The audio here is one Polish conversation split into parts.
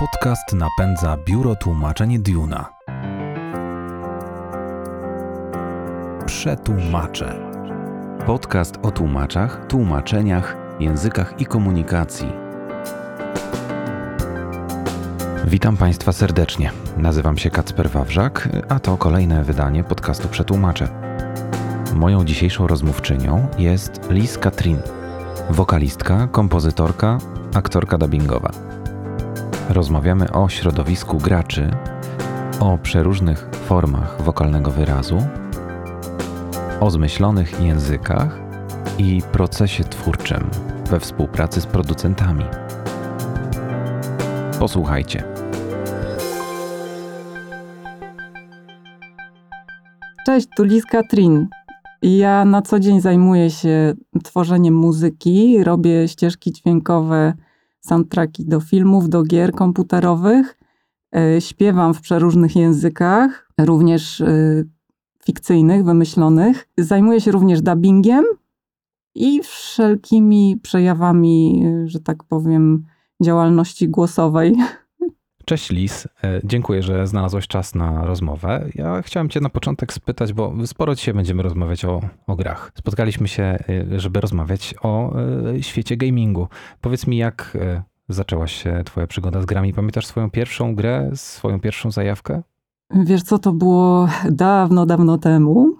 Podcast napędza biuro tłumaczeń Duna. Przetłumacze. Podcast o tłumaczach, tłumaczeniach, językach i komunikacji. Witam Państwa serdecznie. Nazywam się Kacper Wawrzak, a to kolejne wydanie podcastu Przetłumacze. Moją dzisiejszą rozmówczynią jest Liz Katrin, wokalistka, kompozytorka, aktorka dubbingowa. Rozmawiamy o środowisku graczy, o przeróżnych formach wokalnego wyrazu, o zmyślonych językach i procesie twórczym we współpracy z producentami. Posłuchajcie. Cześć, tu Liz Katrin. Ja na co dzień zajmuję się tworzeniem muzyki, robię ścieżki dźwiękowe, soundtracki do filmów, do gier komputerowych. E, śpiewam w przeróżnych językach, również e, fikcyjnych, wymyślonych. Zajmuję się również dubbingiem i wszelkimi przejawami, e, że tak powiem, działalności głosowej. Cześć Lis, e, dziękuję, że znalazłeś czas na rozmowę. Ja chciałem Cię na początek spytać, bo sporo dzisiaj będziemy rozmawiać o, o grach. Spotkaliśmy się, e, żeby rozmawiać o e, świecie gamingu. Powiedz mi, jak zaczęłaś się Twoja przygoda z grami? Pamiętasz swoją pierwszą grę, swoją pierwszą zajawkę? Wiesz co, to było dawno, dawno temu.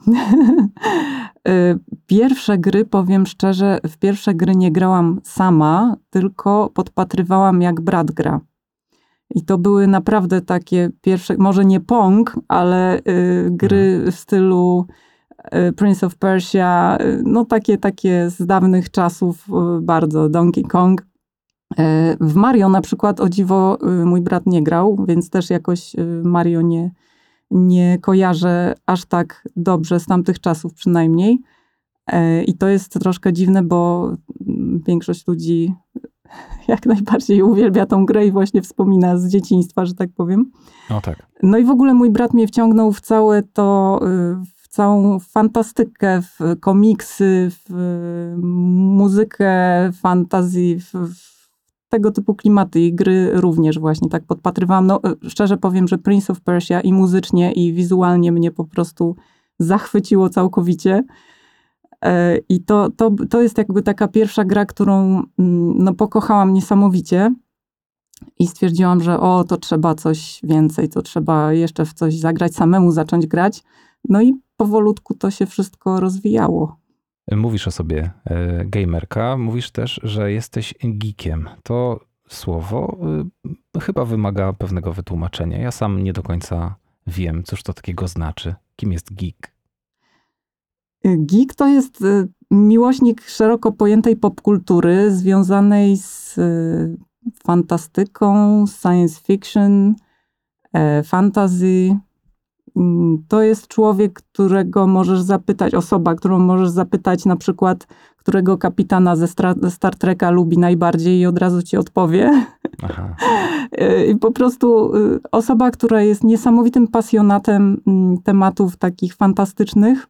Pierwsze gry, powiem szczerze, w pierwsze gry nie grałam sama, tylko podpatrywałam jak brat gra. I to były naprawdę takie pierwsze, może nie Pong, ale y, gry mhm. w stylu y, Prince of Persia, y, no takie, takie z dawnych czasów y, bardzo, Donkey Kong. Y, w Mario na przykład o dziwo mój brat nie grał, więc też jakoś Mario nie, nie kojarzę aż tak dobrze z tamtych czasów przynajmniej. I to jest troszkę dziwne, bo mm, większość ludzi jak najbardziej uwielbia tą grę i właśnie wspomina z dzieciństwa, że tak powiem. No tak. No i w ogóle mój brat mnie wciągnął w całe to, y, w całą fantastykę, w komiksy, w muzykę, fantazji, w, w tego typu klimaty i gry również właśnie tak podpatrywałam. No y, szczerze powiem, że Prince of Persia i muzycznie i wizualnie mnie po prostu zachwyciło całkowicie. E, I to, to, to jest jakby taka pierwsza gra, którą mm, no, pokochałam niesamowicie. I stwierdziłam, że o, to trzeba coś więcej, to trzeba jeszcze w coś zagrać, samemu zacząć grać. No i powolutku to się wszystko rozwijało. Mówisz o sobie e, gamerka, mówisz też, że jesteś geekiem. To słowo y, chyba wymaga pewnego wytłumaczenia. Ja sam nie do końca wiem, cóż to takiego znaczy. Kim jest geek? Geek to jest y, miłośnik szeroko pojętej popkultury związanej z y, fantastyką, science fiction, e, fantasy. Mm, to jest człowiek, którego możesz zapytać, osoba, którą możesz zapytać na przykład, którego kapitana ze Star Treka lubi najbardziej i od razu ci odpowie. Aha. E, I po prostu y, osoba, która jest niesamowitym pasjonatem mm, tematów takich fantastycznych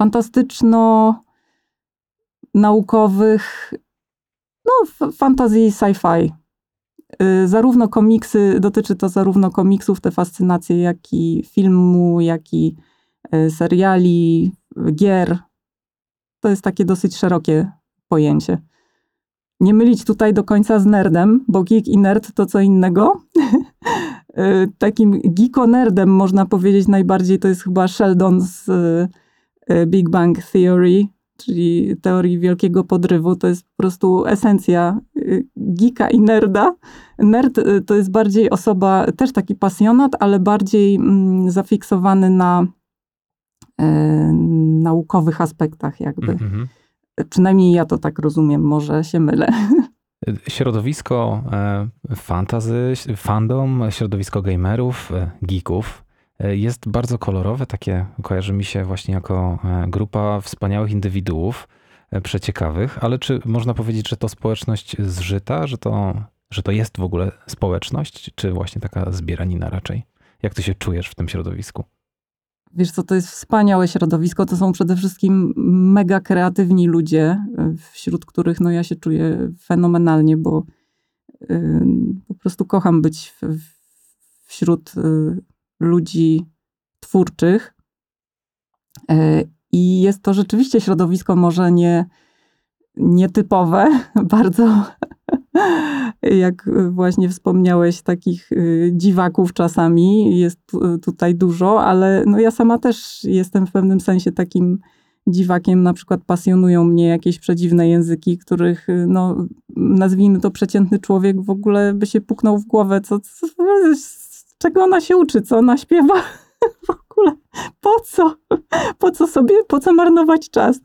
fantastyczno-naukowych, no, fantazji sci-fi. Y, zarówno komiksy, dotyczy to zarówno komiksów, te fascynacje, jak i filmu, jak i y, seriali, gier. To jest takie dosyć szerokie pojęcie. Nie mylić tutaj do końca z nerdem, bo geek i nerd to co innego. Y, takim geeko-nerdem można powiedzieć najbardziej to jest chyba Sheldon z Big Bang Theory, czyli teorii wielkiego podrywu. To jest po prostu esencja e, geeka i nerda. Nerd e, to jest bardziej osoba, też taki pasjonat, ale bardziej mm, zafiksowany na e, naukowych aspektach jakby. Mm -hmm. Przynajmniej ja to tak rozumiem, może się mylę. Środowisko fantazy, fandom, środowisko gamerów, geeków jest bardzo kolorowe, takie kojarzy mi się właśnie jako e, grupa wspaniałych indywiduów, e, przeciekawych, ale czy można powiedzieć, że to społeczność zżyta, że to, że to jest w ogóle społeczność, czy właśnie taka zbieranina raczej? Jak ty się czujesz w tym środowisku? Wiesz co, to jest wspaniałe środowisko. To są przede wszystkim mega kreatywni ludzie, e, wśród których no, ja się czuję fenomenalnie, bo po prostu kocham być wśród ludzi twórczych. E, I jest to rzeczywiście środowisko może nie nietypowe, bardzo jak właśnie wspomniałeś, takich y, dziwaków czasami jest tutaj dużo, ale no ja sama też jestem w pewnym sensie takim dziwakiem. Na przykład pasjonują mnie jakieś przedziwne języki, których, y, no, nazwijmy to przeciętny człowiek w ogóle by się puknął w głowę, co, co czego ona się uczy, co ona śpiewa w ogóle. Po co? Po co sobie, po co marnować czas?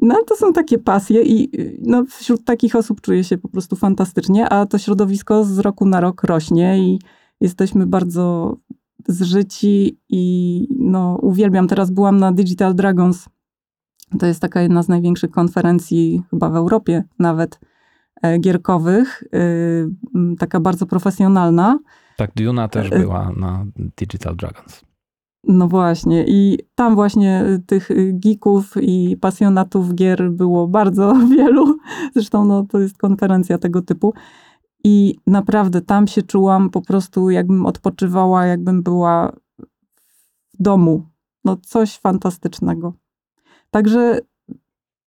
No to są takie pasje i no, wśród takich osób czuję się po prostu fantastycznie, a to środowisko z roku na rok rośnie i jesteśmy bardzo zżyci i no, uwielbiam. Teraz byłam na Digital Dragons. To jest taka jedna z największych konferencji chyba w Europie nawet e, gierkowych, y, taka bardzo profesjonalna. Tak, Duna też e, była na Digital Dragons. No właśnie, i tam właśnie tych geeków i pasjonatów gier było bardzo wielu. Zresztą no, to jest konferencja tego typu. I naprawdę tam się czułam po prostu, jakbym odpoczywała, jakbym była w domu. No coś fantastycznego. Także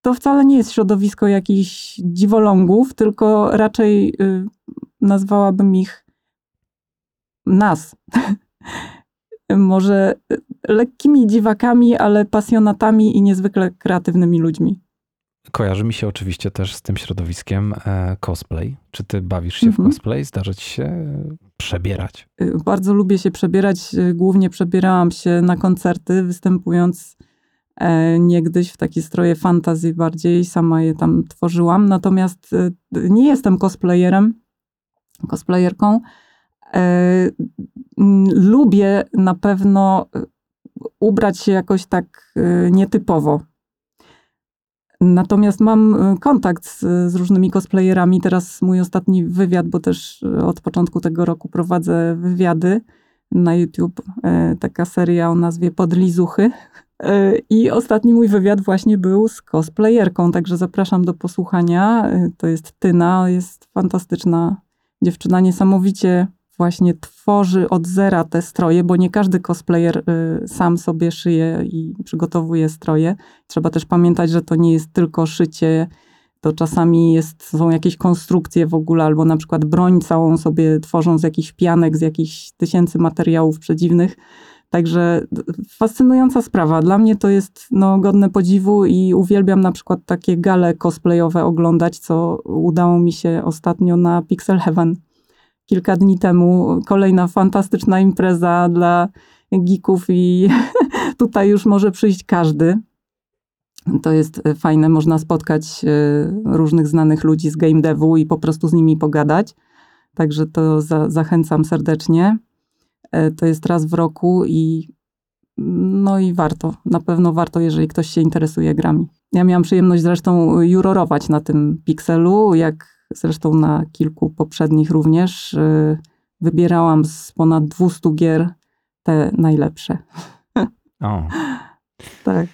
to wcale nie jest środowisko jakichś dziwolągów, tylko raczej y, nazwałabym ich nas. może lekkimi dziwakami, ale pasjonatami i niezwykle kreatywnymi ludźmi. Kojarzy mi się oczywiście też z tym środowiskiem e, cosplay. Czy ty bawisz się mhm. w cosplay? Zdarza ci się przebierać? Y, bardzo lubię się przebierać. Głównie przebierałam się na koncerty, występując e, niegdyś w takie stroje fantazji bardziej. Sama je tam tworzyłam. Natomiast nie jestem cosplayerem, cosplayerką. E, lubię na pewno e, ubrać się jakoś tak e, nietypowo. Natomiast mam kontakt z, z, różnymi cosplayerami. Teraz mój ostatni wywiad, bo też od początku tego roku prowadzę wywiady na YouTube. Taka seria o nazwie Podlizuchy. I ostatni mój wywiad właśnie był z cosplayerką, także zapraszam do posłuchania. To jest Tyna, jest fantastyczna dziewczyna, niesamowicie właśnie tworzy od zera te stroje, bo nie każdy cosplayer y, sam sobie szyje i przygotowuje stroje. Trzeba też pamiętać, że to nie jest tylko szycie, to czasami jest, są jakieś konstrukcje w ogóle, albo na przykład broń całą sobie tworzą z jakichś pianek, z jakichś tysięcy materiałów przedziwnych. Także fascynująca sprawa. Dla mnie to jest no, godne podziwu i uwielbiam na przykład takie gale cosplayowe oglądać, co udało mi się ostatnio na Pixel Heaven kilka dni temu kolejna fantastyczna impreza dla geeków i tutaj już może przyjść każdy. To jest fajne, można spotkać e, różnych znanych ludzi z game devu i po prostu z nimi pogadać. Także to za, zachęcam serdecznie. E, to jest raz w roku i no i warto, na pewno warto, jeżeli ktoś się interesuje grami. Ja miałam przyjemność zresztą jurorować na tym Pixelu, jak zresztą na kilku poprzednich również. Y, wybierałam z ponad 200 gier te najlepsze. O. tak.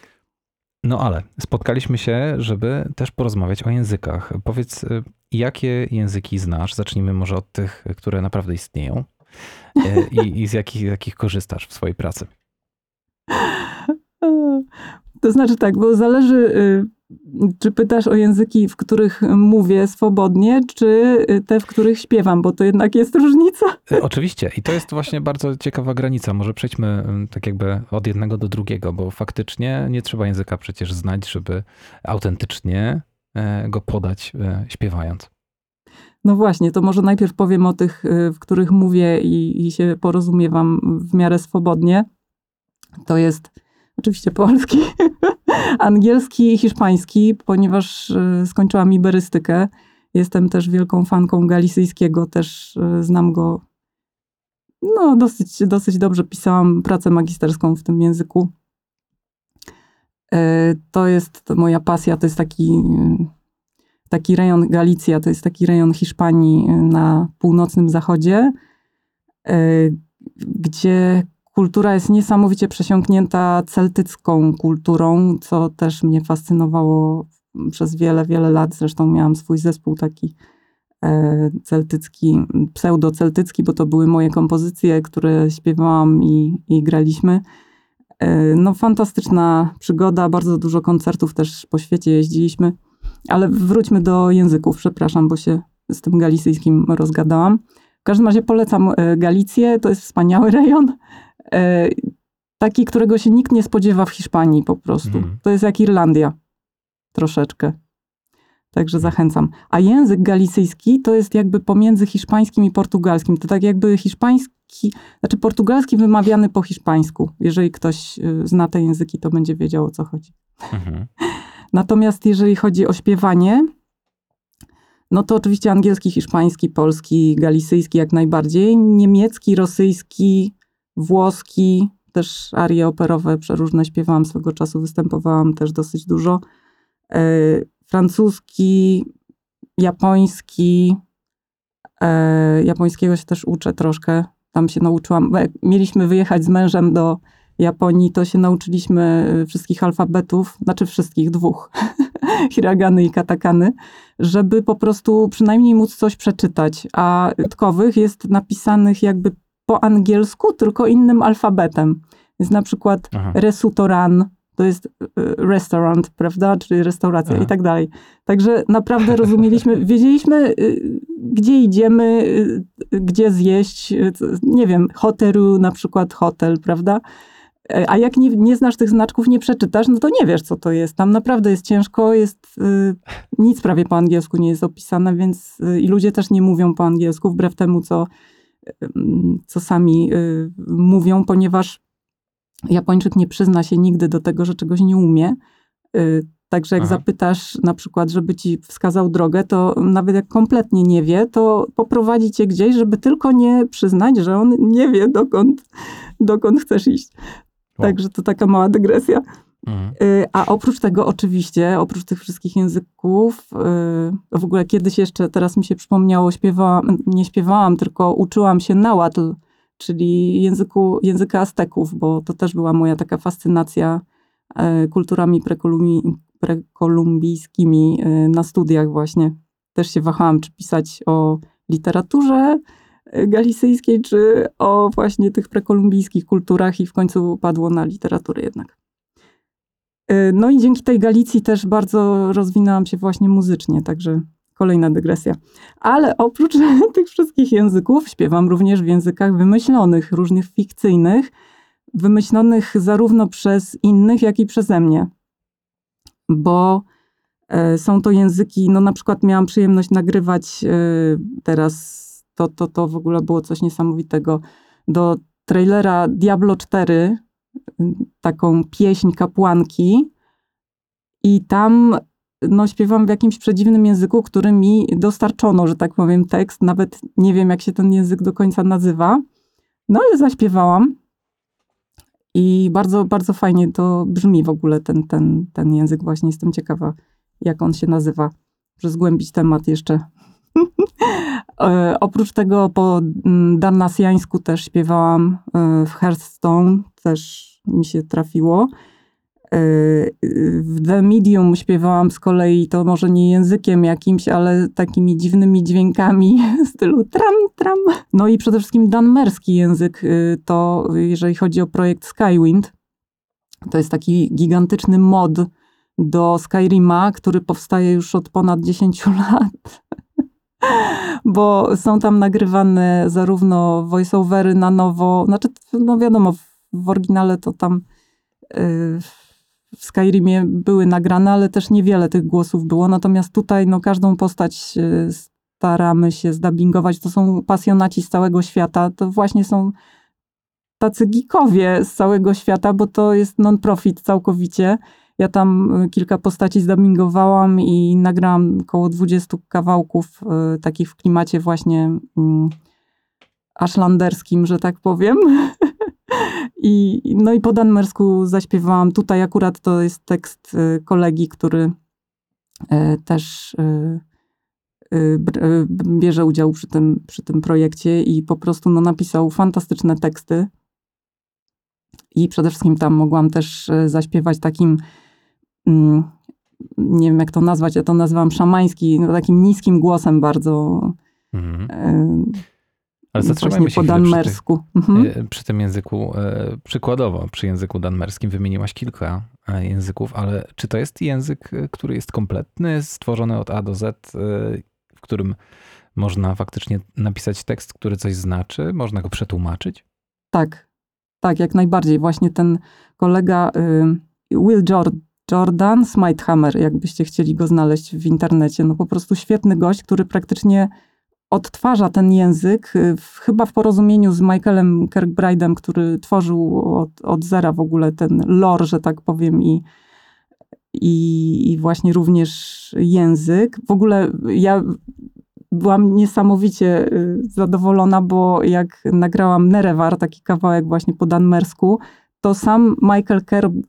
No ale spotkaliśmy się, żeby też porozmawiać o językach. Powiedz, y, jakie języki znasz? Zacznijmy może od tych, które naprawdę istnieją y, i, i z jakich, jakich korzystasz w swojej pracy. To znaczy tak, bo zależy czy pytasz o języki, w których mówię swobodnie, czy te, w których śpiewam, bo to jednak jest różnica? E, oczywiście. I to jest właśnie bardzo ciekawa granica. Może przejdźmy mm, tak jakby od jednego do drugiego, bo faktycznie nie trzeba języka przecież znać, żeby autentycznie e, go podać e, śpiewając. No właśnie, to może najpierw powiem o tych, w których mówię i, i się porozumiewam w miarę swobodnie. To jest oczywiście polski, angielski i hiszpański, ponieważ e, skończyłam iberystykę. Jestem też wielką fanką galicyjskiego, też e, znam go. No, dosyć, dosyć dobrze pisałam pracę magisterską w tym języku. E, to jest moja pasja, to jest taki, taki rejon Galicja, to jest taki rejon Hiszpanii na północnym zachodzie, gdzie kultura jest niesamowicie przesiąknięta celtycką kulturą, co też mnie fascynowało przez wiele, wiele lat. Zresztą miałam swój zespół taki e, celtycki, pseudo-celtycki, bo to były moje kompozycje, które śpiewałam i, i graliśmy. E, no fantastyczna przygoda, bardzo dużo koncertów też po świecie jeździliśmy. Ale wróćmy do języków, przepraszam, bo się z tym galicyjskim rozgadałam. W każdym razie polecam e, Galicję, to jest wspaniały rejon. E, taki, którego się nikt nie spodziewa w Hiszpanii po prostu. Mhm. To jest jak Irlandia. Troszeczkę. Także zachęcam. A język galicyjski to jest jakby pomiędzy hiszpańskim i portugalskim. To tak jakby hiszpański, znaczy portugalski wymawiany po hiszpańsku. Jeżeli ktoś y, zna te języki, to będzie wiedział o co chodzi. Mhm. Natomiast jeżeli chodzi o śpiewanie, no to oczywiście angielski, hiszpański, polski, galicyjski jak najbardziej. Niemiecki, rosyjski, włoski, też arie operowe przeróżne śpiewałam swego czasu, występowałam też dosyć dużo. E, francuski, japoński. E, japońskiego się też uczę troszkę. Tam się nauczyłam. Mieliśmy wyjechać z mężem do Japonii, to się nauczyliśmy wszystkich alfabetów, znaczy wszystkich, dwóch, hiragany i katakany, żeby po prostu przynajmniej móc coś przeczytać. A dodatkowych jest napisanych jakby po angielsku, tylko innym alfabetem. Więc na przykład Aha. resutoran, to jest y, restaurant, prawda, czyli restauracja Aha. i tak dalej. Także naprawdę rozumieliśmy, wiedzieliśmy, y, gdzie idziemy, y, gdzie zjeść, nie wiem, hotelu na przykład hotel, prawda? E, A jak nie, nie znasz tych znaczków, nie przeczytasz, no to nie wiesz, co to jest. Tam naprawdę jest ciężko, jest y, nic prawie po angielsku nie jest opisane, więc y, i ludzie też nie mówią po angielsku, wbrew temu, co, co sami y, mówią, ponieważ Japończyk nie przyzna się nigdy do tego, że czegoś nie umie. Y, Także jak Aha. zapytasz na przykład, żeby ci wskazał drogę, to nawet jak kompletnie nie wie, to poprowadzi cię gdzieś, żeby tylko nie przyznać, że on nie wie, dokąd, dokąd chcesz iść. Wow. Także to taka mała dygresja. Mhm. Y, A oprócz tego, oczywiście, oprócz tych wszystkich języków, y, w ogóle kiedyś jeszcze, teraz mi się przypomniało, śpiewałam, nie śpiewałam, tylko uczyłam się nałatl, czyli języku, języka Azteków, bo to też była moja taka fascynacja y, kulturami prekolumbi, prekolumbijskimi na studiach właśnie. Też się wahałam, czy pisać o literaturze galicyjskiej, czy o właśnie tych prekolumbijskich kulturach i w końcu padło na literaturę jednak. Y, No i dzięki tej Galicji też bardzo rozwinęłam się właśnie muzycznie, także kolejna dygresja. Ale oprócz tych wszystkich języków śpiewam również w językach wymyślonych, różnych fikcyjnych, wymyślonych zarówno przez innych, jak i przeze mnie. Bo e, są to języki, no na przykład miałam przyjemność nagrywać e, teraz, to, to, to w ogóle było coś niesamowitego, do trailera Diablo 4, taką pieśń kapłanki i tam no, śpiewam w jakimś przedziwnym języku, który mi dostarczono, że tak powiem, tekst. Nawet nie wiem, jak się ten język do końca nazywa. No ale zaśpiewałam i bardzo, bardzo fajnie to brzmi w ogóle ten, ten, ten język. Właśnie jestem ciekawa, jak on się nazywa. Muszę zgłębić temat jeszcze. E, Oprócz tego po mm, darnasjańsku też śpiewałam e, w Hearthstone, też mi się trafiło. E, W The Medium śpiewałam z kolei, to może nie językiem jakimś, ale takimi dziwnymi dźwiękami w stylu tram, tram. No i przede wszystkim danmerski język, y, to jeżeli chodzi o projekt Skywind, to jest taki gigantyczny mod do Skyrima, który powstaje już od ponad 10 lat. Bo są tam nagrywane zarówno voiceovery na nowo, znaczy, no wiadomo, w, oryginale to tam y, w Skyrimie były nagrane, ale też niewiele tych głosów było. Natomiast tutaj no, każdą postać y, staramy się zdubbingować. To są pasjonaci z całego świata. To właśnie są tacy geekowie z całego świata, bo to jest non-profit całkowicie. Ja tam y, kilka postaci zdubbingowałam i nagrałam około 20 kawałków y, takich w klimacie właśnie mm, ashlanderskim, że tak powiem. I, no i po danmersku zaśpiewałam. Tutaj akurat to jest tekst y, kolegi, który y, też y, bierze udział przy tym, przy tym projekcie i po prostu no, napisał fantastyczne teksty. I przede wszystkim tam mogłam też zaśpiewać takim mm, nie wiem jak to nazwać, ja to nazywam szamański, no, takim niskim głosem bardzo. Mhm. Ale właśnie zatrzymajmy się po chwilę przy, danmersku. Mhm. e, przy tym języku. e, Przykładowo, przy języku danmerskim wymieniłaś kilka e, języków, ale czy to jest język, który jest kompletny, stworzony od A do Z, w którym można faktycznie napisać tekst, który coś znaczy? Można go przetłumaczyć? Tak, tak, jak najbardziej. Właśnie ten kolega y, Will Jor- Jordan Smitehammer, jakbyście chcieli go znaleźć w internecie. No po prostu świetny gość, który praktycznie odtwarza ten język, y, w, chyba w porozumieniu z Michaelem Kirkbride'em, który tworzył od, od zera w ogóle ten lore, że tak powiem, i, i, i właśnie również język. W ogóle ja byłam niesamowicie y, zadowolona, bo jak nagrałam Nerewar, taki kawałek właśnie po danmersku, to sam Michael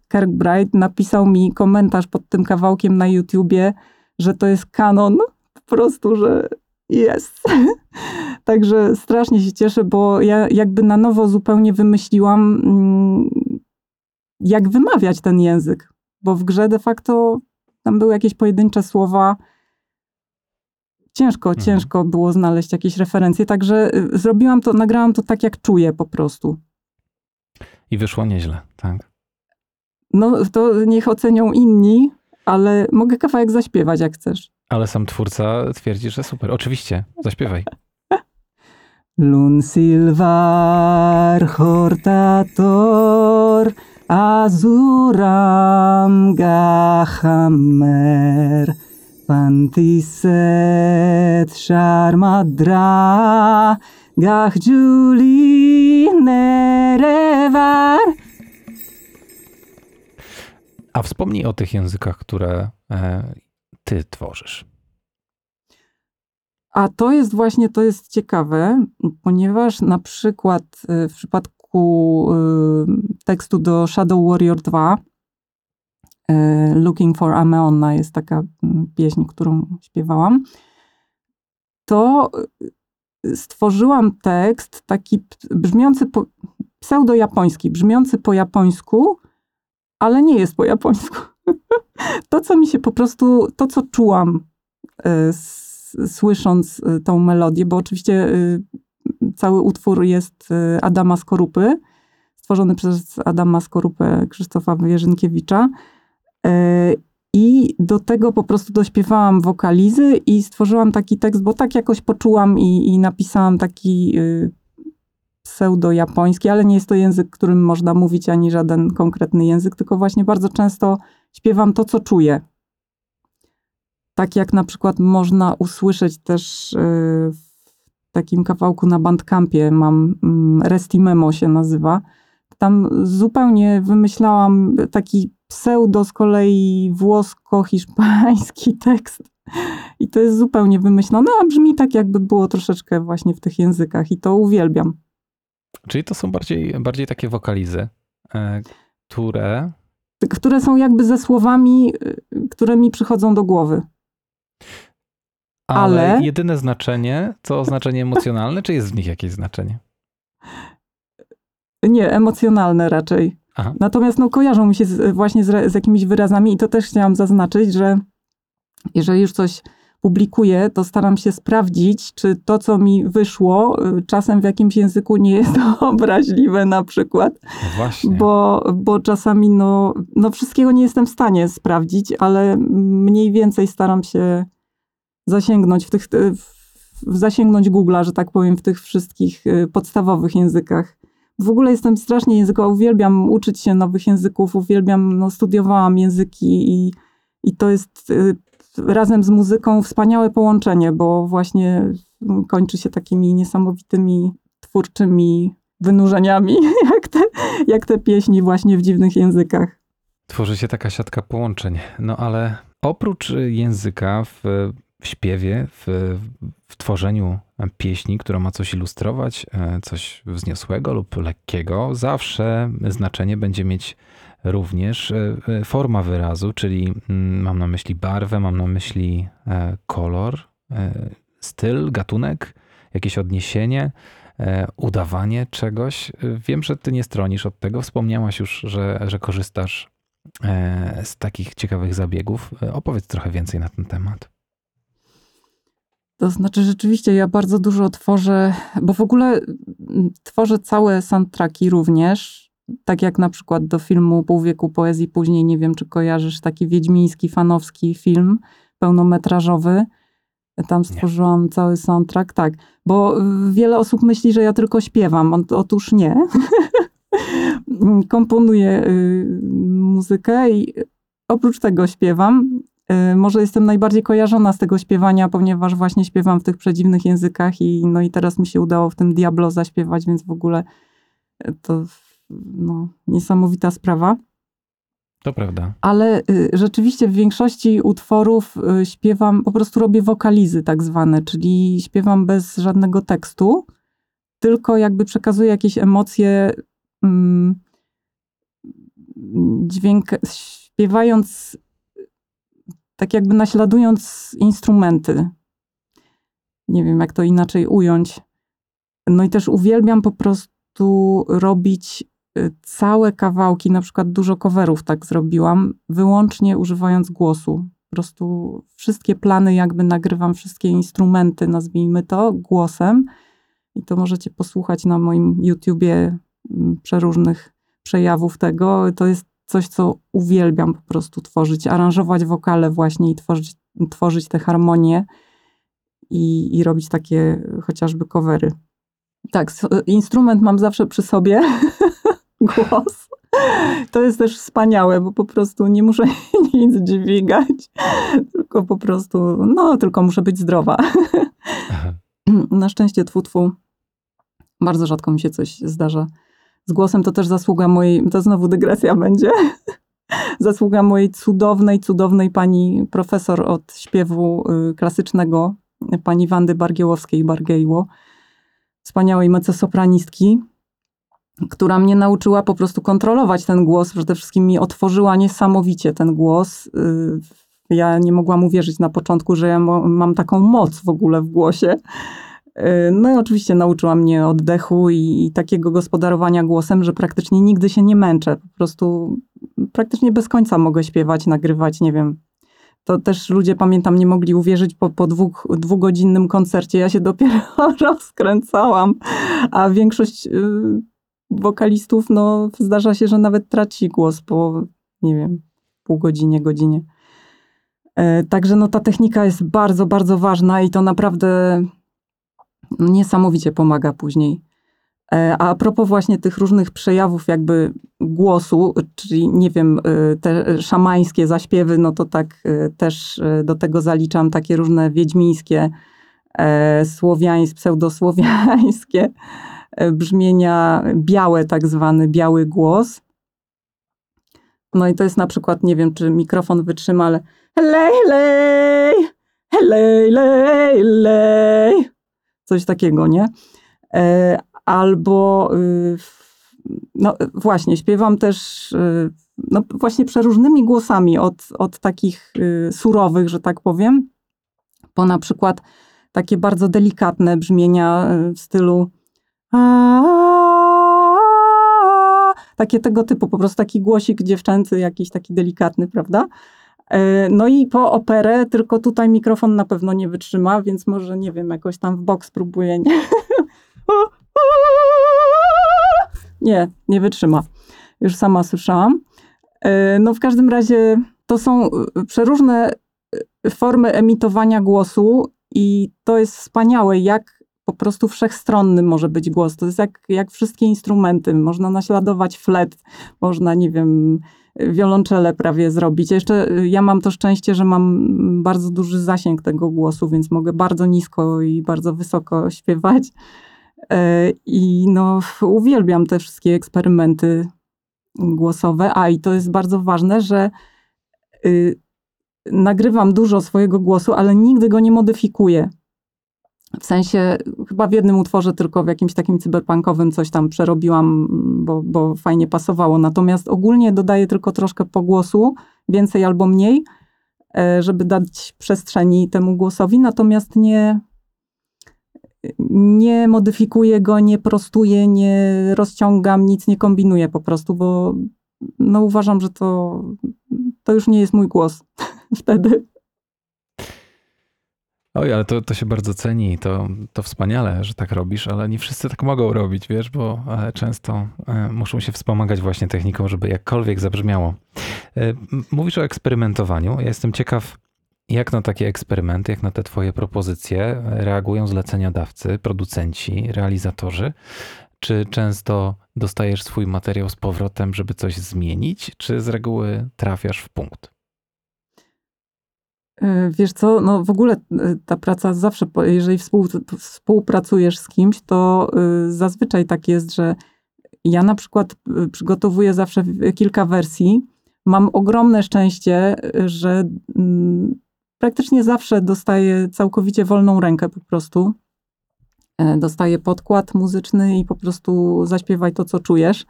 Kirkbride napisał mi komentarz pod tym kawałkiem na YouTubie, że to jest kanon, po prostu, że jest. Także strasznie się cieszę, bo ja jakby na nowo zupełnie wymyśliłam, mm, jak wymawiać ten język, bo w grze de facto tam były jakieś pojedyncze słowa, ciężko, Mhm. ciężko było znaleźć jakieś referencje, także y, zrobiłam to, nagrałam to tak, jak czuję po prostu. I wyszło nieźle, tak? No to niech ocenią inni, ale mogę kawałek zaśpiewać, jak chcesz. Ale sam twórca twierdzi, że super. Oczywiście, zaśpiewaj. Lun silvar hortator azuram gahammer pantiset sharmadra gach nerevar A wspomnij o tych językach, które e, ty tworzysz. A to jest właśnie, to jest ciekawe, ponieważ na przykład y, w przypadku y, tekstu do Shadow Warrior 2 y, Looking for Ameonna jest taka mm, pieśń, którą śpiewałam, to stworzyłam tekst taki brzmiący po, pseudo-japoński, brzmiący po japońsku, ale nie jest po japońsku. to, co mi się po prostu, to, co czułam s- słysząc y, tą melodię, bo oczywiście y, cały utwór jest Adama Skorupy, stworzony przez Adama Skorupę Krzysztofa Wierzynkiewicza. I do tego po prostu dośpiewałam wokalizy i stworzyłam taki tekst, bo tak jakoś poczułam i, i napisałam taki pseudo-japoński, ale nie jest to język, którym można mówić, ani żaden konkretny język, tylko właśnie bardzo często śpiewam to, co czuję. Tak jak na przykład można usłyszeć też y, w takim kawałku na Bandcampie, mam mm, Resti Memo się nazywa. Tam zupełnie wymyślałam taki pseudo z kolei włosko-hiszpański tekst. I to jest zupełnie wymyślone, a brzmi tak, jakby było troszeczkę właśnie w tych językach i to uwielbiam. Czyli to są bardziej, bardziej takie wokalizy, e, które Które są jakby ze słowami, y, które mi przychodzą do głowy. Ale, Ale- jedyne znaczenie to znaczenie emocjonalne, czy jest w nich jakieś znaczenie? Nie, emocjonalne raczej. Aha. Natomiast no, kojarzą mi się z, właśnie z, z jakimiś wyrazami i to też chciałam zaznaczyć, że jeżeli już coś publikuję, to staram się sprawdzić, czy to, co mi wyszło, y, czasem w jakimś języku nie jest obraźliwe na przykład, No właśnie. bo, bo czasami no, no wszystkiego nie jestem w stanie sprawdzić, ale mniej więcej staram się zasięgnąć w tych, w, zasięgnąć Google'a, że tak powiem, w tych wszystkich y, podstawowych językach. W ogóle jestem strasznie językowa, uwielbiam uczyć się nowych języków, uwielbiam, no studiowałam języki i, i to jest y, razem z muzyką wspaniałe połączenie, bo właśnie kończy się takimi niesamowitymi twórczymi wynurzeniami, jak te, jak te pieśni właśnie w dziwnych językach. Tworzy się taka siatka połączeń. No ale oprócz języka w, w śpiewie, w, w tworzeniu pieśni, która ma coś ilustrować, e, coś wzniosłego lub lekkiego, zawsze znaczenie będzie mieć również e, e, forma wyrazu, czyli mm, mam na myśli barwę, mam na myśli e, kolor, styl, gatunek, jakieś odniesienie, udawanie czegoś. Wiem, że ty nie stronisz od tego. Wspomniałaś już, że, że korzystasz z takich ciekawych zabiegów. Opowiedz trochę więcej na ten temat. To znaczy, rzeczywiście ja bardzo dużo tworzę, bo w ogóle mm, tworzę całe soundtracki również. Tak jak na przykład do filmu Pół wieku poezji później, nie wiem czy kojarzysz, taki wiedźmiński, fanowski film pełnometrażowy. Tam stworzyłam nie. cały soundtrack, tak. Bo wiele osób myśli, że ja tylko śpiewam. Otóż nie. Komponuję y, muzykę i oprócz tego śpiewam. Y, może jestem najbardziej kojarzona z tego śpiewania, ponieważ właśnie śpiewam w tych przedziwnych językach i, no i teraz mi się udało w tym Diablo zaśpiewać, więc w ogóle to no, niesamowita sprawa. To prawda. Ale y, rzeczywiście w większości utworów y, śpiewam, po prostu robię wokalizy tak zwane, czyli śpiewam bez żadnego tekstu, tylko jakby przekazuję jakieś emocje, mm, dźwięk, śpiewając, tak jakby naśladując instrumenty. Nie wiem, jak to inaczej ująć. No i też uwielbiam po prostu robić Y, całe kawałki, na przykład dużo coverów tak zrobiłam, wyłącznie używając głosu. Po prostu wszystkie plany jakby nagrywam, wszystkie instrumenty, nazwijmy to, głosem. I to możecie posłuchać na moim YouTubie mm, przeróżnych przejawów tego. To jest coś, co uwielbiam po prostu tworzyć, aranżować wokale właśnie i tworzyć, tworzyć te harmonie i, i robić takie chociażby covery. Tak, instrument mam zawsze przy sobie. głos. To jest też wspaniałe, bo po prostu nie muszę nic dźwigać, tylko po prostu, no, tylko muszę być zdrowa. Na szczęście twu, twu, bardzo rzadko mi się coś zdarza. Z głosem to też zasługa mojej, to znowu dygresja będzie, zasługa mojej cudownej, cudownej pani profesor od śpiewu y, klasycznego, pani Wandy Bargiełowskiej-Bargejło, wspaniałej mezzosopranistki, która mnie nauczyła po prostu kontrolować ten głos. Przede wszystkim mi otworzyła niesamowicie ten głos. Y, ja nie mogłam uwierzyć na początku, że ja mam taką moc w ogóle w głosie. Y, no i oczywiście nauczyła mnie oddechu i, i takiego gospodarowania głosem, że praktycznie nigdy się nie męczę. Po prostu praktycznie bez końca mogę śpiewać, nagrywać, nie wiem. To też ludzie, pamiętam, nie mogli uwierzyć po, po dwóch, dwugodzinnym koncercie. Ja się dopiero rozkręcałam, a większość y, wokalistów, no zdarza się, że nawet traci głos po, nie wiem, pół godzinie, godzinie. E, także no ta technika jest bardzo, bardzo ważna i to naprawdę niesamowicie pomaga później. E, a a propos właśnie tych różnych przejawów jakby głosu, czyli nie wiem, e, te szamańskie zaśpiewy, no to tak też do tego zaliczam takie różne wiedźmińskie, słowiańskie, pseudosłowiańskie brzmienia białe, tak zwany biały głos. No i to jest na przykład, nie wiem, czy mikrofon wytrzyma, ale lej, lej, lej, lej, lej. Coś takiego, nie? E, albo, y, no właśnie, śpiewam też, y, no właśnie przeróżnymi głosami, od, od takich y, surowych, że tak powiem, po na przykład takie bardzo delikatne brzmienia w stylu takie tego typu, po prostu taki głosik dziewczęcy, jakiś taki delikatny, prawda? E, no i po operę, tylko tutaj mikrofon na pewno nie wytrzyma, więc może, nie wiem, jakoś tam w bok spróbuję. Nie, nie, nie wytrzyma. Już sama słyszałam. E, no w każdym razie to są e, przeróżne formy emitowania głosu i to jest wspaniałe, jak po prostu wszechstronny może być głos. To jest jak, jak wszystkie instrumenty. Można naśladować flet, można, nie wiem, wiolonczele prawie zrobić. Jeszcze y, ja mam to szczęście, że mam bardzo duży zasięg tego głosu, więc mogę bardzo nisko i bardzo wysoko śpiewać. E, I no, uwielbiam te wszystkie eksperymenty głosowe. A i to jest bardzo ważne, że y, nagrywam dużo swojego głosu, ale nigdy go nie modyfikuję. W sensie, chyba w jednym utworze tylko w jakimś takim cyberpunkowym coś tam przerobiłam, bo, bo fajnie pasowało. Natomiast ogólnie dodaję tylko troszkę pogłosu, więcej albo mniej, e, żeby dać przestrzeni temu głosowi. Natomiast nie, nie modyfikuję go, nie prostuję, nie rozciągam, nic nie kombinuję po prostu, bo no uważam, że to, to już nie jest mój głos wtedy. Oj, ale to, to się bardzo ceni, to, to wspaniale, że tak robisz, ale nie wszyscy tak mogą robić, wiesz, bo e, często e, muszą się wspomagać właśnie techniką, żeby jakkolwiek zabrzmiało. E, mówisz o eksperymentowaniu. Ja jestem ciekaw, jak na takie eksperymenty, jak na te twoje propozycje reagują zleceniodawcy, producenci, realizatorzy? Czy często dostajesz swój materiał z powrotem, żeby coś zmienić, czy z reguły trafiasz w punkt? E, wiesz co, no w ogóle e, ta praca zawsze, jeżeli współpracujesz z kimś, to e, zazwyczaj tak jest, że ja na przykład przygotowuję zawsze kilka wersji. Mam ogromne szczęście, że mm, praktycznie zawsze dostaję całkowicie wolną rękę po prostu. Dostaję podkład muzyczny i po prostu zaśpiewaj to, co czujesz.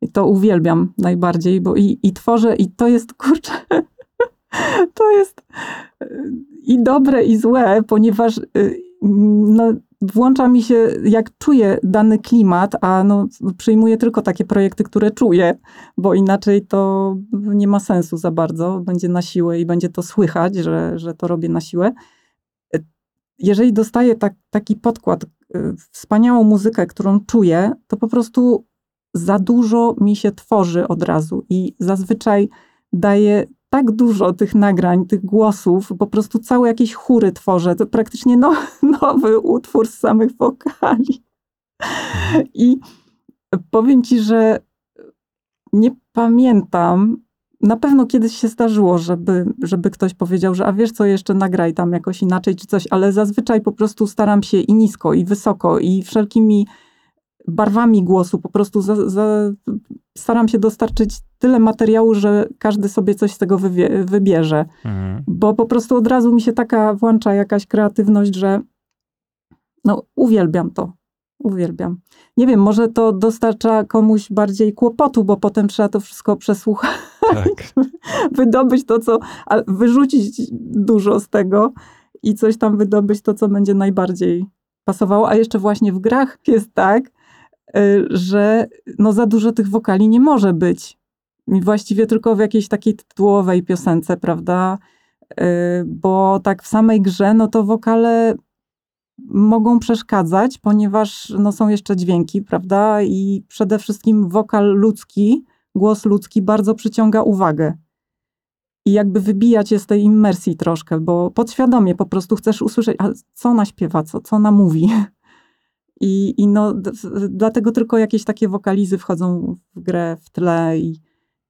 I to uwielbiam najbardziej, bo i, i tworzę, i to jest kurczę to jest y, i dobre, i złe, ponieważ y, no, włącza mi się, jak czuję dany klimat, a no, przyjmuję tylko takie projekty, które czuję, bo inaczej to nie ma sensu za bardzo. Będzie na siłę i będzie to słychać, że, że to robię na siłę. Jeżeli dostaję tak, taki podkład, y, wspaniałą muzykę, którą czuję, to po prostu za dużo mi się tworzy od razu i zazwyczaj daje tak dużo tych nagrań, tych głosów, po prostu całe jakieś chóry tworzę. To praktycznie no, nowy utwór z samych wokali. I powiem ci, że nie pamiętam, na pewno kiedyś się zdarzyło, żeby, żeby ktoś powiedział, że a wiesz co, jeszcze nagraj tam jakoś inaczej czy coś, ale zazwyczaj po prostu staram się i nisko, i wysoko, i wszelkimi barwami głosu po prostu za, za, staram się dostarczyć tyle materiału, że każdy sobie coś z tego wywie, wybierze. Mhm. Bo po prostu od razu mi się taka włącza jakaś kreatywność, że no uwielbiam to. Uwielbiam. Nie wiem, może to dostarcza komuś bardziej kłopotu, bo potem trzeba to wszystko przesłuchać, tak. wydobyć to, co, wyrzucić dużo z tego i coś tam wydobyć to, co będzie najbardziej pasowało. A jeszcze właśnie w grach jest tak, że no za dużo tych wokali nie może być. I właściwie tylko w jakiejś takiej tytułowej piosence, prawda? Y, bo tak w samej grze, no to wokale mogą przeszkadzać, ponieważ no są jeszcze dźwięki, prawda? I przede wszystkim wokal ludzki, głos ludzki bardzo przyciąga uwagę. I jakby wybijać je z tej immersji troszkę, bo podświadomie po prostu chcesz usłyszeć, a co ona śpiewa, co, co ona mówi. I, i no, dlatego tylko jakieś takie wokalizy wchodzą w grę w tle i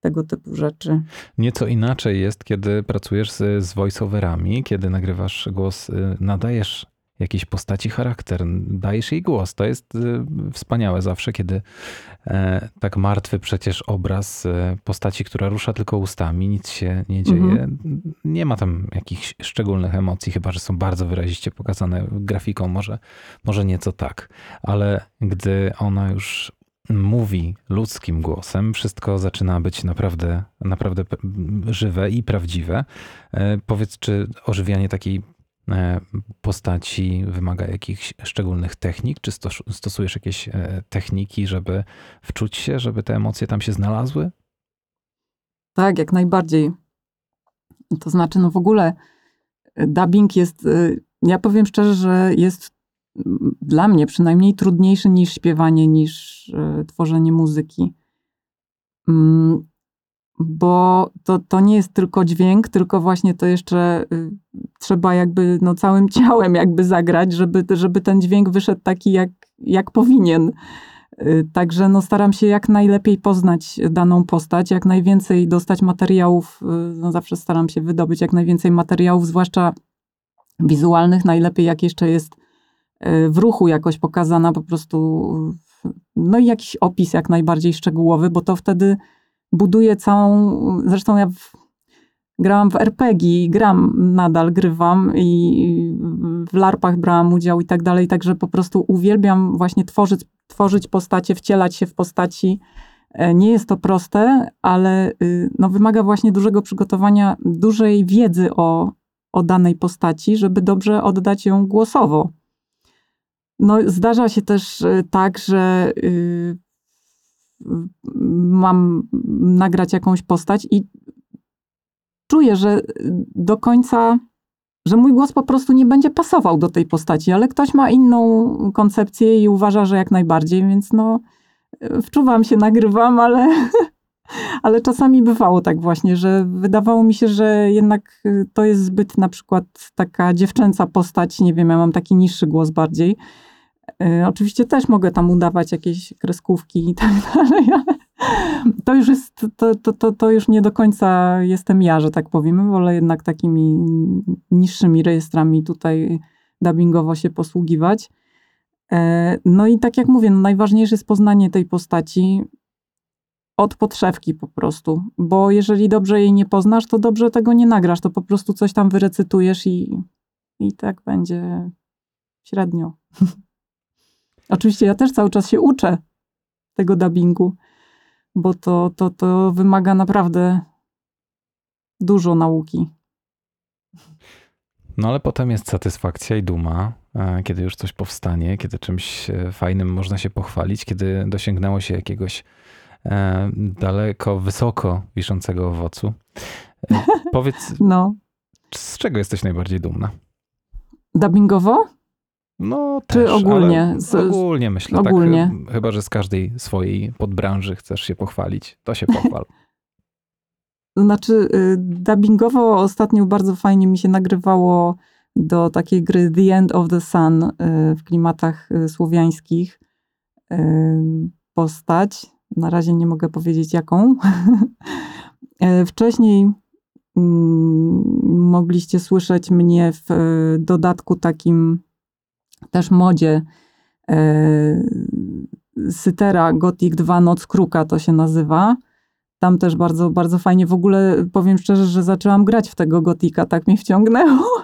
tego typu rzeczy. Nieco inaczej jest, kiedy pracujesz z, z voiceoverami, kiedy nagrywasz głos, y, nadajesz jakiejś postaci charakter, dajesz jej głos. To jest y, wspaniałe zawsze, kiedy e, tak martwy przecież obraz e, postaci, która rusza tylko ustami, nic się nie dzieje. Mhm. Nie ma tam jakichś szczególnych emocji, chyba że są bardzo wyraziście pokazane grafiką, może, może nieco tak. Ale gdy ona już mówi ludzkim głosem, wszystko zaczyna być naprawdę, naprawdę żywe i prawdziwe. E, powiedz, czy ożywianie takiej postaci wymaga jakichś szczególnych technik? Czy stosujesz jakieś e, techniki, żeby wczuć się, żeby te emocje tam się znalazły? Tak, jak najbardziej. To znaczy, no w ogóle e, dubbing jest, ja powiem szczerze, że jest dla mnie przynajmniej trudniejszy niż śpiewanie, niż tworzenie muzyki. Bo to, to nie jest tylko dźwięk, tylko właśnie to jeszcze y, trzeba jakby no, całym ciałem jakby zagrać, żeby, żeby ten dźwięk wyszedł taki, jak, jak powinien. Y, także no, staram się jak najlepiej poznać daną postać, jak najwięcej dostać materiałów, y, no, zawsze staram się wydobyć jak najwięcej materiałów, zwłaszcza wizualnych, najlepiej jak jeszcze jest w ruchu jakoś pokazana po prostu, no i jakiś opis jak najbardziej szczegółowy, bo to wtedy buduje całą, zresztą ja w, grałam w RPG, gram nadal, grywam i w larpach brałam udział i tak dalej, także po prostu uwielbiam właśnie tworzyć, tworzyć postacie, wcielać się w postaci. E, nie jest to proste, ale y, no, wymaga właśnie dużego przygotowania, dużej wiedzy o, o danej postaci, żeby dobrze oddać ją głosowo. No, zdarza się też y, tak, że y, mam nagrać jakąś postać i czuję, że do końca, że mój głos po prostu nie będzie pasował do tej postaci, ale ktoś ma inną koncepcję i uważa, że jak najbardziej, więc no wczuwam się, nagrywam, ale, ale czasami bywało tak właśnie, że wydawało mi się, że jednak to jest zbyt na przykład taka dziewczęca postać, nie wiem, ja mam taki niższy głos bardziej. Y, oczywiście też mogę tam udawać jakieś kreskówki i tak dalej, ale to już jest, to, to, to, to już nie do końca jestem ja, że tak powiem. Wolę jednak takimi niższymi rejestrami tutaj dubbingowo się posługiwać. E, no i tak jak mówię, no najważniejsze jest poznanie tej postaci od podszewki po prostu, bo jeżeli dobrze jej nie poznasz, to dobrze tego nie nagrasz, to po prostu coś tam wyrecytujesz i, i tak będzie średnio. Oczywiście ja też cały czas się uczę tego dubbingu, bo to, to, to wymaga naprawdę dużo nauki. No ale potem jest satysfakcja i duma, e, kiedy już coś powstanie, kiedy czymś e, fajnym można się pochwalić, kiedy dosięgnęło się jakiegoś e, daleko, wysoko wiszącego owocu. Powiedz, no. z czego jesteś najbardziej dumna? Dubbingowo? No Czy też, ogólnie? Z, ogólnie myślę. Tak, ogólnie. Tak, chyba, że z każdej swojej podbranży chcesz się pochwalić, to się pochwal. Znaczy, y, dubbingowo ostatnio bardzo fajnie mi się nagrywało do takiej gry The End of the Sun y, w klimatach y, słowiańskich postać. Na razie nie mogę powiedzieć jaką. Wcześniej mm, mogliście słyszeć mnie w dodatku takim też modzie Sytera Gothic 2 Noc Kruka to się nazywa. Tam też bardzo, bardzo fajnie. W ogóle powiem szczerze, że zaczęłam grać w tego gotika, tak mnie wciągnęło.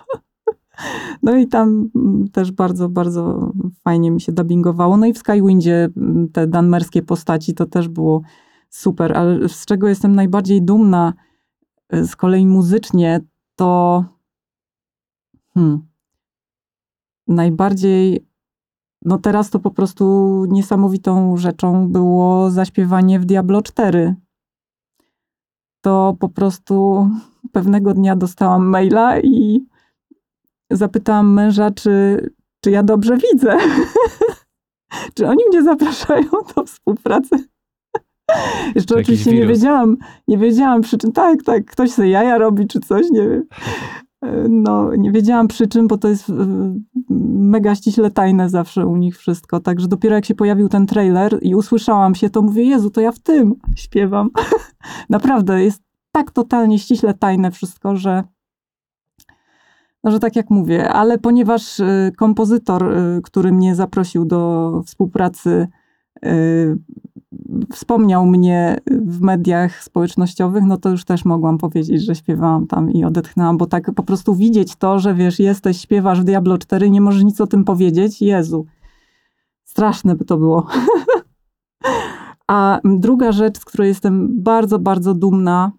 No i tam mm, też bardzo, bardzo fajnie mi się dubbingowało. No i w Skywindzie mm, te danmerskie postaci to też było super, ale z czego jestem najbardziej dumna y, z kolei muzycznie, to hmm, najbardziej, no teraz to po prostu niesamowitą rzeczą było zaśpiewanie w Diablo 4 to po prostu pewnego dnia dostałam maila i zapytałam męża, czy, czy ja dobrze widzę. czy oni mnie zapraszają do współpracy. Jeszcze oczywiście nie wiedziałam, nie wiedziałam przy czym. Tak, tak, ktoś sobie jaja robi czy coś, nie wiem. No, nie wiedziałam przy czym, bo to jest e, mega ściśle tajne zawsze u nich wszystko. Także dopiero jak się pojawił ten trailer i usłyszałam się, to mówię, Jezu, to ja w tym śpiewam. Naprawdę, jest tak totalnie ściśle tajne wszystko, że no, że tak jak mówię, ale ponieważ e, kompozytor, e, który mnie zaprosił do współpracy, wspomniał mnie w mediach społecznościowych, no to już też mogłam powiedzieć, że śpiewałam tam i odetchnęłam, bo tak po prostu widzieć to, że wiesz, jesteś, śpiewasz w Diablo 4, nie możesz nic o tym powiedzieć, Jezu. Straszne by to było. A druga rzecz, z której jestem bardzo, bardzo dumna,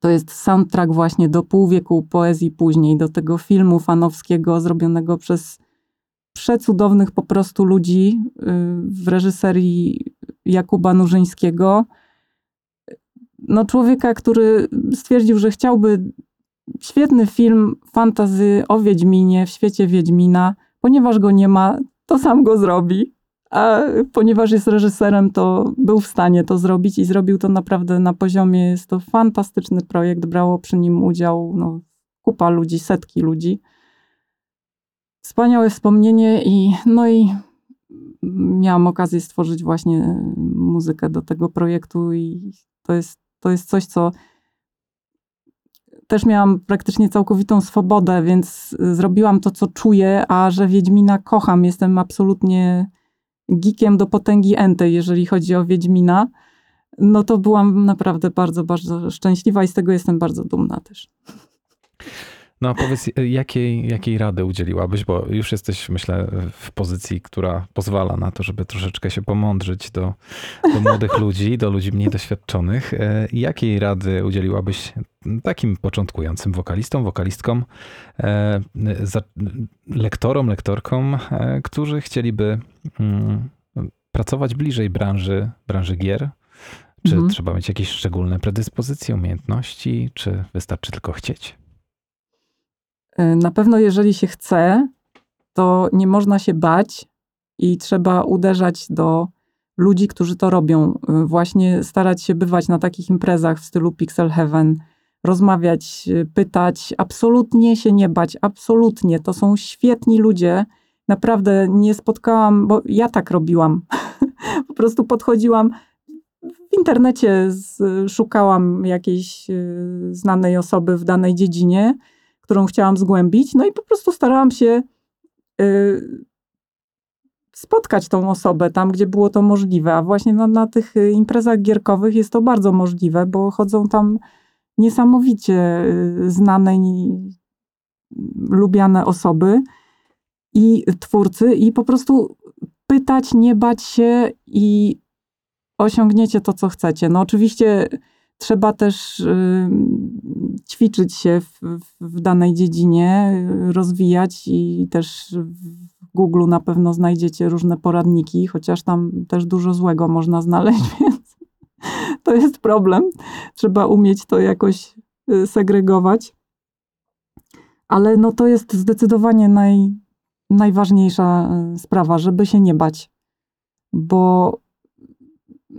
to jest soundtrack właśnie do pół wieku poezji później, do tego filmu fanowskiego zrobionego przez przecudownych po prostu ludzi y, w reżyserii Jakuba Nurzyńskiego. No człowieka, który stwierdził, że chciałby świetny film fantazy o Wiedźminie w świecie Wiedźmina. Ponieważ go nie ma, to sam go zrobi. A ponieważ jest reżyserem, to był w stanie to zrobić i zrobił to naprawdę na poziomie. Jest to fantastyczny projekt. Brało przy nim udział no, kupa ludzi, setki ludzi wspaniałe wspomnienie i no i miałam okazję stworzyć właśnie muzykę do tego projektu i to jest, to jest coś, co też miałam praktycznie całkowitą swobodę, więc zrobiłam to, co czuję, a że Wiedźmina kocham, jestem absolutnie geekiem do potęgi entej, jeżeli chodzi o Wiedźmina, no to byłam naprawdę bardzo, bardzo szczęśliwa i z tego jestem bardzo dumna też. No a powiedz, jakiej, jakiej rady udzieliłabyś, bo już jesteś, myślę, w pozycji, która pozwala na to, żeby troszeczkę się pomądrzyć do, do młodych ludzi, do ludzi mniej doświadczonych. E, jakiej rady udzieliłabyś takim początkującym wokalistom, wokalistkom, e, lektorom, lektorkom, e, którzy chcieliby mm, pracować bliżej branży, branży gier? Czy Mhm. trzeba mieć jakieś szczególne predyspozycje, umiejętności, czy wystarczy tylko chcieć? Y, Na pewno, jeżeli się chce, to nie można się bać i trzeba uderzać do ludzi, którzy to robią. Y, Właśnie starać się bywać na takich imprezach w stylu Pixel Heaven, rozmawiać, y, pytać, absolutnie się nie bać, absolutnie. To są świetni ludzie. Naprawdę nie spotkałam, bo ja tak robiłam. po prostu podchodziłam w internecie, z, szukałam jakiejś znanej osoby w danej dziedzinie którą chciałam zgłębić. No i po prostu starałam się y, spotkać tą osobę tam, gdzie było to możliwe. A właśnie na, na tych y, imprezach gierkowych jest to bardzo możliwe, bo chodzą tam niesamowicie y, znane i lubiane osoby i twórcy i po prostu pytać, nie bać się i osiągniecie to, co chcecie. No oczywiście trzeba też y, ćwiczyć się w, w, danej dziedzinie, rozwijać i też w Google na pewno znajdziecie różne poradniki, chociaż tam też dużo złego można znaleźć, więc to jest problem. Trzeba umieć to jakoś y, segregować. Ale no to jest zdecydowanie naj, najważniejsza y, sprawa, żeby się nie bać. Bo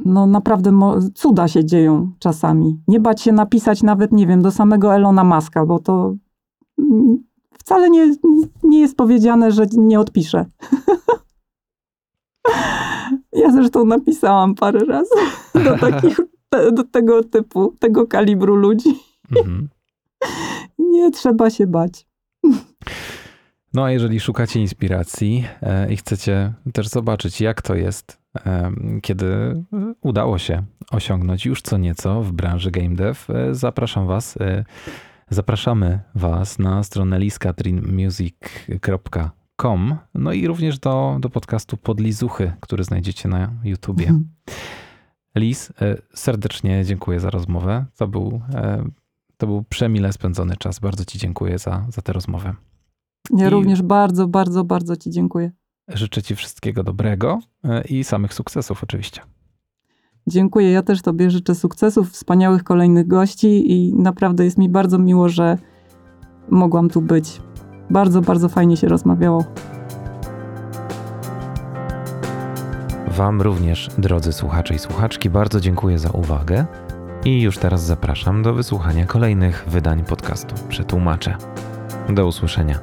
no naprawdę cuda się dzieją czasami. Nie bać się napisać nawet, nie wiem, do samego Elona Muska, bo to wcale nie, nie jest powiedziane, że nie odpiszę. ja zresztą napisałam parę razy do takich, do tego typu, tego kalibru ludzi. Mhm. Nie trzeba się bać. No a jeżeli szukacie inspiracji e, i chcecie też zobaczyć, jak to jest, kiedy udało się osiągnąć już co nieco w branży game dev, e, zapraszam was, e, zapraszamy was na stronę liskatrinmusic.com, no i również do, do podcastu Podlizuchy, który znajdziecie na YouTubie. Lis, e, serdecznie dziękuję za rozmowę. To był, to był przemile spędzony czas. Bardzo ci dziękuję za, za tę rozmowę. Ja I- również bardzo, bardzo, bardzo Ci dziękuję. Życzę Ci wszystkiego dobrego e, i samych sukcesów oczywiście. Dziękuję. Ja też Tobie życzę sukcesów, wspaniałych kolejnych gości i naprawdę jest mi bardzo miło, że mogłam tu być. Bardzo, bardzo fajnie się rozmawiało. Wam również, drodzy słuchacze i słuchaczki, bardzo dziękuję za uwagę i już teraz zapraszam do wysłuchania kolejnych wydań podcastu Przetłumaczę. Do usłyszenia.